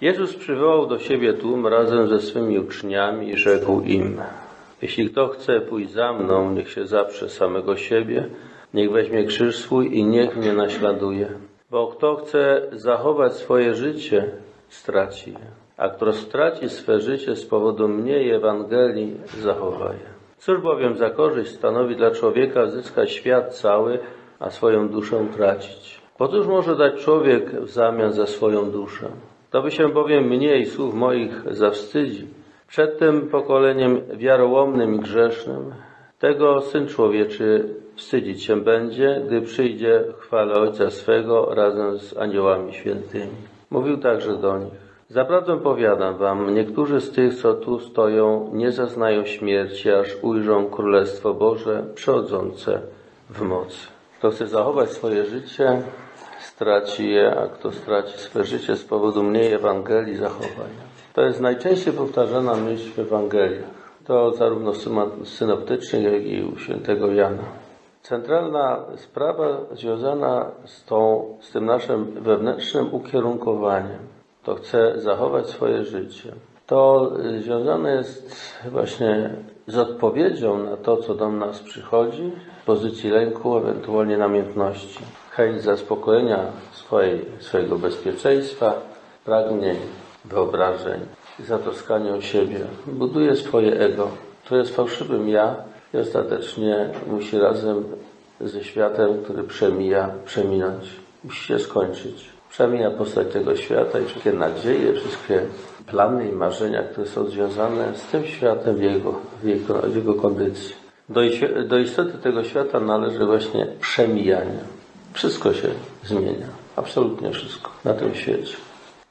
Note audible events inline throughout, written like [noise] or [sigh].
Jezus przywołał do siebie tłum razem ze swymi uczniami i rzekł im: Jeśli kto chce pójść za mną, niech się zaprze samego siebie, niech weźmie krzyż swój i niech mnie naśladuje. Bo kto chce zachować swoje życie, straci je. A kto straci swe życie z powodu mnie i Ewangelii, zachowa je. Cóż bowiem za korzyść stanowi dla człowieka zyskać świat cały, a swoją duszę tracić? Po cóż może dać człowiek w zamian za swoją duszę? To by się bowiem mnie i słów moich zawstydzi. Przed tym pokoleniem wiarołomnym i grzesznym tego Syn Człowieczy wstydzić się będzie, gdy przyjdzie chwale Ojca swego razem z aniołami świętymi. Mówił także do nich. Zaprawdę powiadam wam, niektórzy z tych, co tu stoją, nie zaznają śmierci, aż ujrzą Królestwo Boże przechodzące w mocy. Kto chce zachować swoje życie, straci je, a kto straci swe życie z powodu mniej Ewangelii, zachowa je. To jest najczęściej powtarzana myśl w Ewangeliach. To zarówno w synoptycznych, jak i u świętego Jana. Centralna sprawa związana z, tą, z tym naszym wewnętrznym ukierunkowaniem, to chce zachować swoje życie. To związane jest właśnie z odpowiedzią na to, co do nas przychodzi, w pozycji lęku, ewentualnie namiętności. Chęć zaspokojenia swojej, swojego bezpieczeństwa, pragnień, wyobrażeń, zatroskania o siebie. Buduje swoje ego, które jest fałszywym ja i ostatecznie musi razem ze światem, który przemija, przeminąć. Musi się skończyć. Przemija postać tego świata i wszystkie nadzieje, wszystkie plany i marzenia, które są związane z tym światem w jego, w jego, w jego kondycji. Do istoty tego świata należy właśnie przemijanie. Wszystko się zmienia. Absolutnie wszystko na tym świecie.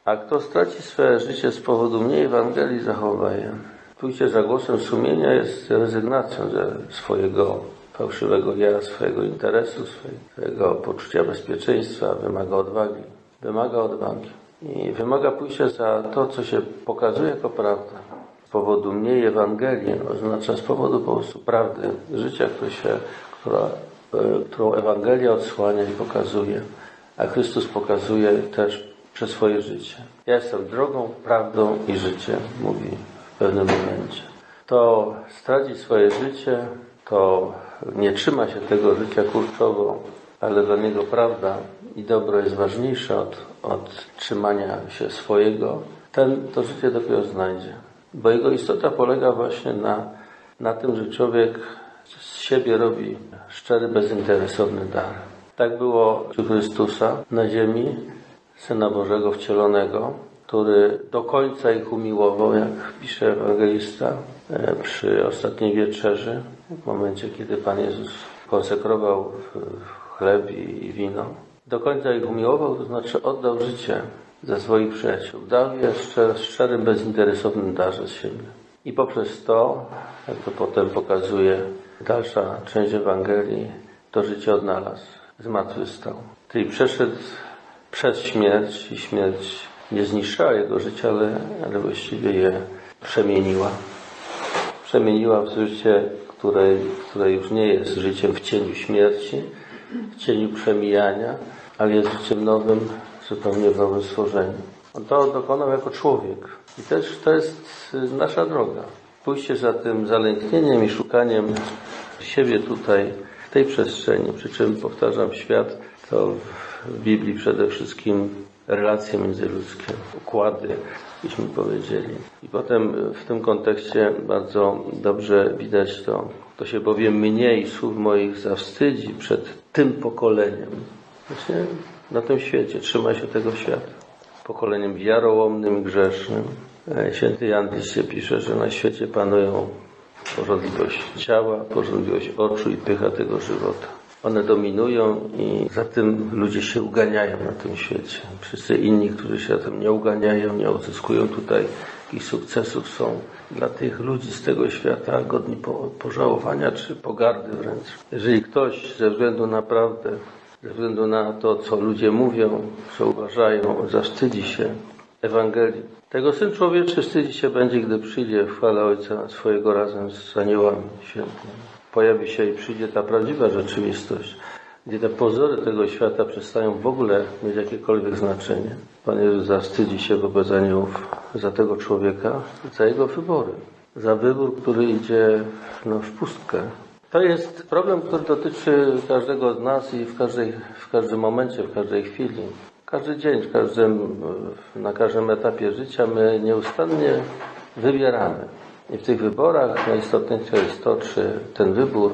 A kto straci swoje życie z powodu mniej Ewangelii, zachowa je. Pójście za głosem sumienia jest rezygnacją ze swojego fałszywego ja, swojego interesu, swojego poczucia bezpieczeństwa, wymaga odwagi. Wymaga odwagi. I wymaga pójścia za to, co się pokazuje jako prawda. Z powodu mniej Ewangelii, oznacza z powodu po prostu prawdy życia, które się, która, którą Ewangelia odsłania i pokazuje, a Chrystus pokazuje też przez swoje życie. Ja jestem drogą, prawdą i życiem, mówi w pewnym momencie. To straci swoje życie, to nie trzyma się tego życia kurczowo, ale dla niego prawda i dobro jest ważniejsze od, od trzymania się swojego, ten to życie dopiero znajdzie. Bo jego istota polega właśnie na, na tym, że człowiek siebie robi szczery, bezinteresowny dar. Tak było u Chrystusa na ziemi, Syna Bożego wcielonego, który do końca ich umiłował, jak pisze ewangelista e, przy ostatniej wieczerzy, w momencie, kiedy Pan Jezus konsekrował chleb i wino. Do końca ich umiłował, to znaczy oddał życie za swoich przyjaciół. Dał je w szczerym, bezinteresownym darze z siebie. I poprzez to, jak to potem pokazuje dalsza część Ewangelii, to życie odnalazł. Zmartwychwstał. Czyli przeszedł przez śmierć i śmierć nie zniszczyła jego życia, ale, ale właściwie je przemieniła. Przemieniła w życie, które, które już nie jest życiem w cieniu śmierci, w cieniu przemijania, ale jest życiem nowym, zupełnie nowym stworzeniu. On to dokonał jako człowiek. I też to jest nasza droga. Pójście za tym zalęknieniem i szukaniem siebie tutaj, w tej przestrzeni. Przy czym, powtarzam, świat to w Biblii przede wszystkim relacje międzyludzkie, układy, byśmy powiedzieli. I potem w tym kontekście bardzo dobrze widać to, to się bowiem mniej słów moich zawstydzi przed tym pokoleniem. Właśnie na tym świecie, trzyma się tego świata. Pokoleniem wiarołomnym grzesznym. E, święty Jan pisze, że na świecie panują porządliwość ciała, porządliwość oczu i pycha tego żywota. One dominują i za tym ludzie się uganiają na tym świecie. Wszyscy inni, którzy się na tym nie uganiają, nie uzyskują tutaj jakichś sukcesów, są dla tych ludzi z tego świata godni pożałowania czy pogardy wręcz. Jeżeli ktoś ze względu na prawdę, ze względu na to, co ludzie mówią, co uważają, zawstydzi się Ewangelii, tego Syn Człowieczy wstydzi się będzie, gdy przyjdzie w chwale Ojca swojego razem z aniołami świętymi pojawi się i przyjdzie ta prawdziwa rzeczywistość, gdzie te pozory tego świata przestają w ogóle mieć jakiekolwiek znaczenie. Pan Jezus zawstydzi się wobec aniołów za tego człowieka, za jego wybory, za wybór, który idzie no, w pustkę. To jest problem, który dotyczy każdego z nas i w, każdej, w każdym momencie, w każdej chwili. Każdy dzień, w każdym, na każdym etapie życia my nieustannie wybieramy. I w tych wyborach najistotniejsze jest to, czy ten wybór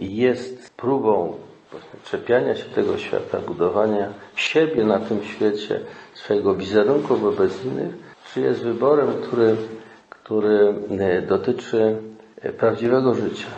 jest próbą czepiania się tego świata, budowania siebie na tym świecie, swojego wizerunku wobec innych, czy jest wyborem, który, który dotyczy prawdziwego życia.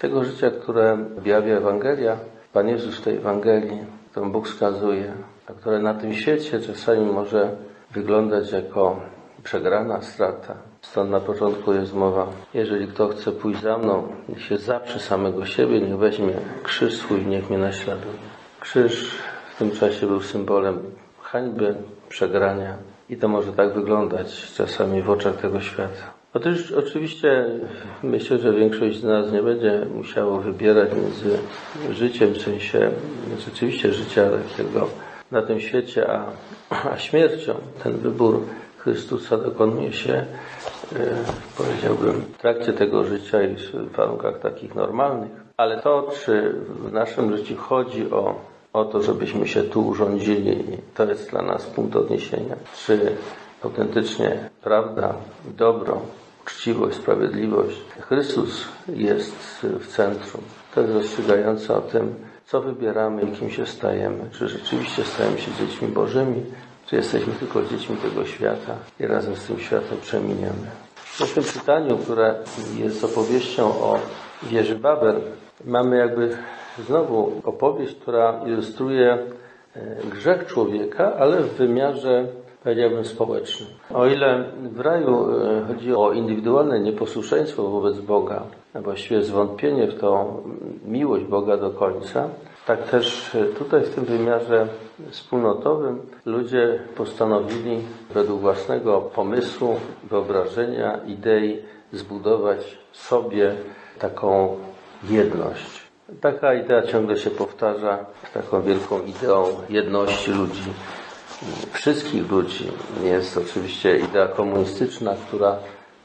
Tego życia, które objawia Ewangelia, Pan Jezus w tej Ewangelii, którą Bóg wskazuje, a które na tym świecie czasami może wyglądać jako przegrana strata. Stąd na początku jest mowa, jeżeli kto chce pójść za mną, niech się zaprze samego siebie, niech weźmie krzyż swój, niech mnie naśladuje. Krzyż w tym czasie był symbolem hańby, przegrania i to może tak wyglądać czasami w oczach tego świata. Otóż oczywiście myślę, że większość z nas nie będzie musiało wybierać między życiem, w sensie rzeczywiście życia takiego na tym świecie, a, a śmiercią. Ten wybór Chrystusa dokonuje się, e, powiedziałbym, w trakcie tego życia i w warunkach takich normalnych. Ale to, czy w naszym życiu chodzi o, o to, żebyśmy się tu urządzili, to jest dla nas punkt odniesienia. Czy autentycznie prawda, dobro, uczciwość, sprawiedliwość, Chrystus jest w centrum. To jest rozstrzygające o tym, co wybieramy i kim się stajemy. Czy rzeczywiście stajemy się dziećmi Bożymi, czy jesteśmy tylko dziećmi tego świata i razem z tym światem przeminiemy. W tym czytaniu, które jest opowieścią o wieży Babel, mamy jakby znowu opowieść, która ilustruje e, grzech człowieka, ale w wymiarze powiedziałbym społecznym. O ile w raju e, chodzi o indywidualne nieposłuszeństwo wobec Boga, a właściwie zwątpienie w tą miłość Boga do końca, tak też e, tutaj w tym wymiarze wspólnotowym ludzie postanowili według własnego pomysłu, wyobrażenia, idei zbudować sobie taką jedność. Taka idea ciągle się powtarza, taką wielką ideą jedności ludzi, wszystkich ludzi. Jest oczywiście idea komunistyczna, która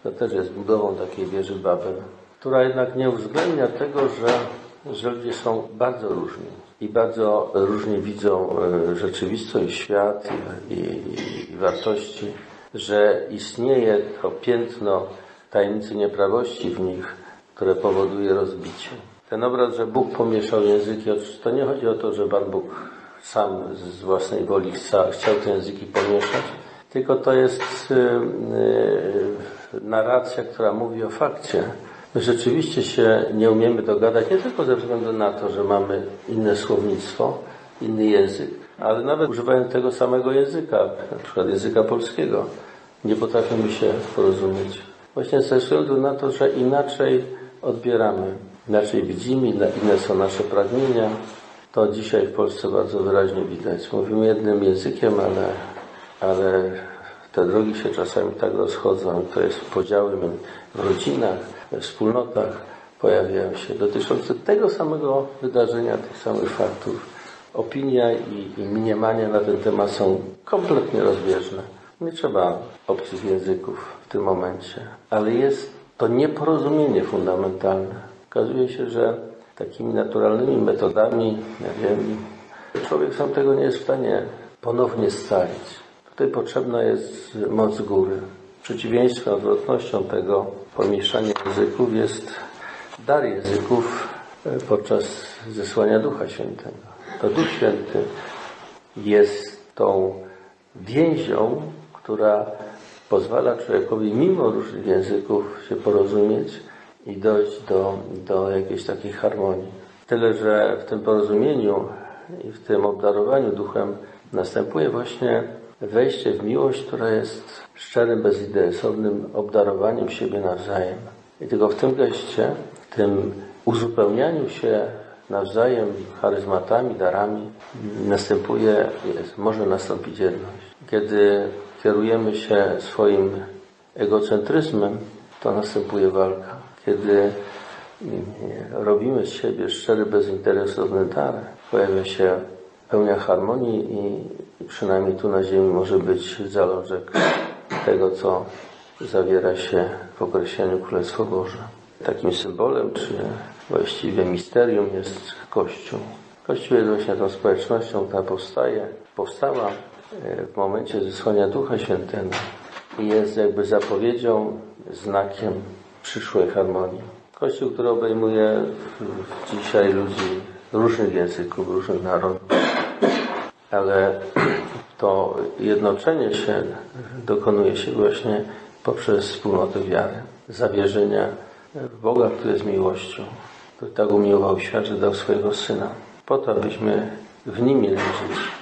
to też jest budową takiej wieży Babel, która jednak nie uwzględnia tego, że że ludzie są bardzo różni i bardzo różnie widzą e, rzeczywistość, świat i, i, i wartości, że istnieje to piętno tajemnicy nieprawości w nich, które powoduje rozbicie. Ten obraz, że Bóg pomieszał języki, to nie chodzi o to, że Pan Bóg sam z własnej woli chciał te języki pomieszać, tylko to jest yy, narracja, która mówi o fakcie, rzeczywiście się nie umiemy dogadać, nie tylko ze względu na to, że mamy inne słownictwo, inny język, ale nawet używając tego samego języka, na przykład języka polskiego, nie potrafimy się porozumieć. Właśnie ze względu na to, że inaczej odbieramy, inaczej widzimy, inne są nasze pragnienia. To dzisiaj w Polsce bardzo wyraźnie widać. Mówimy jednym językiem, ale, ale te drogi się czasami tak rozchodzą, to jest podziały w rodzinach, we wspólnotach pojawiają się dotyczące tego samego wydarzenia, tych samych faktów. Opinia i, i mniemanie na ten temat są kompletnie rozbieżne. Nie trzeba obcych języków w tym momencie, ale jest to nieporozumienie fundamentalne. Okazuje się, że takimi naturalnymi metodami, człowiek sam tego nie jest w stanie ponownie scalić. Tutaj potrzebna jest moc góry. Przeciwieństwem, odwrotnością tego pomieszania języków jest dar języków e, podczas zesłania Ducha Świętego. To Duch Święty jest tą więzią, która pozwala człowiekowi mimo różnych języków się porozumieć i dojść do, do jakiejś takiej harmonii. Tyle, że w tym porozumieniu i w tym obdarowaniu duchem następuje właśnie wejście w miłość, która jest szczerym, bezinteresownym obdarowaniem siebie nawzajem. I tylko w tym geście, w tym uzupełnianiu się nawzajem charyzmatami, darami, następuje, jest, może nastąpić jedność. Kiedy kierujemy się swoim egocentryzmem, to następuje walka. Kiedy robimy z siebie szczery, bezinteresowny dar, pojawia się pełnia harmonii i przynajmniej tu na ziemi może być zalążek tego, co zawiera się w określeniu Królestwo Boże. Takim symbolem, czy właściwie misterium jest Kościół. Kościół jest właśnie tą społecznością, która powstaje, powstała e, w momencie zesłania Ducha Świętego i jest jakby zapowiedzią, znakiem przyszłej harmonii. Kościół, który obejmuje dzisiaj ludzi różnych języków, różnych narodów, ale [clears throat] to jednoczenie się dokonuje się właśnie poprzez wspólnotę wiary, zawierzenia w Boga, który jest miłością, który tak umiłował świat, że dał swojego Syna, po to, abyśmy w Nim mieli żyć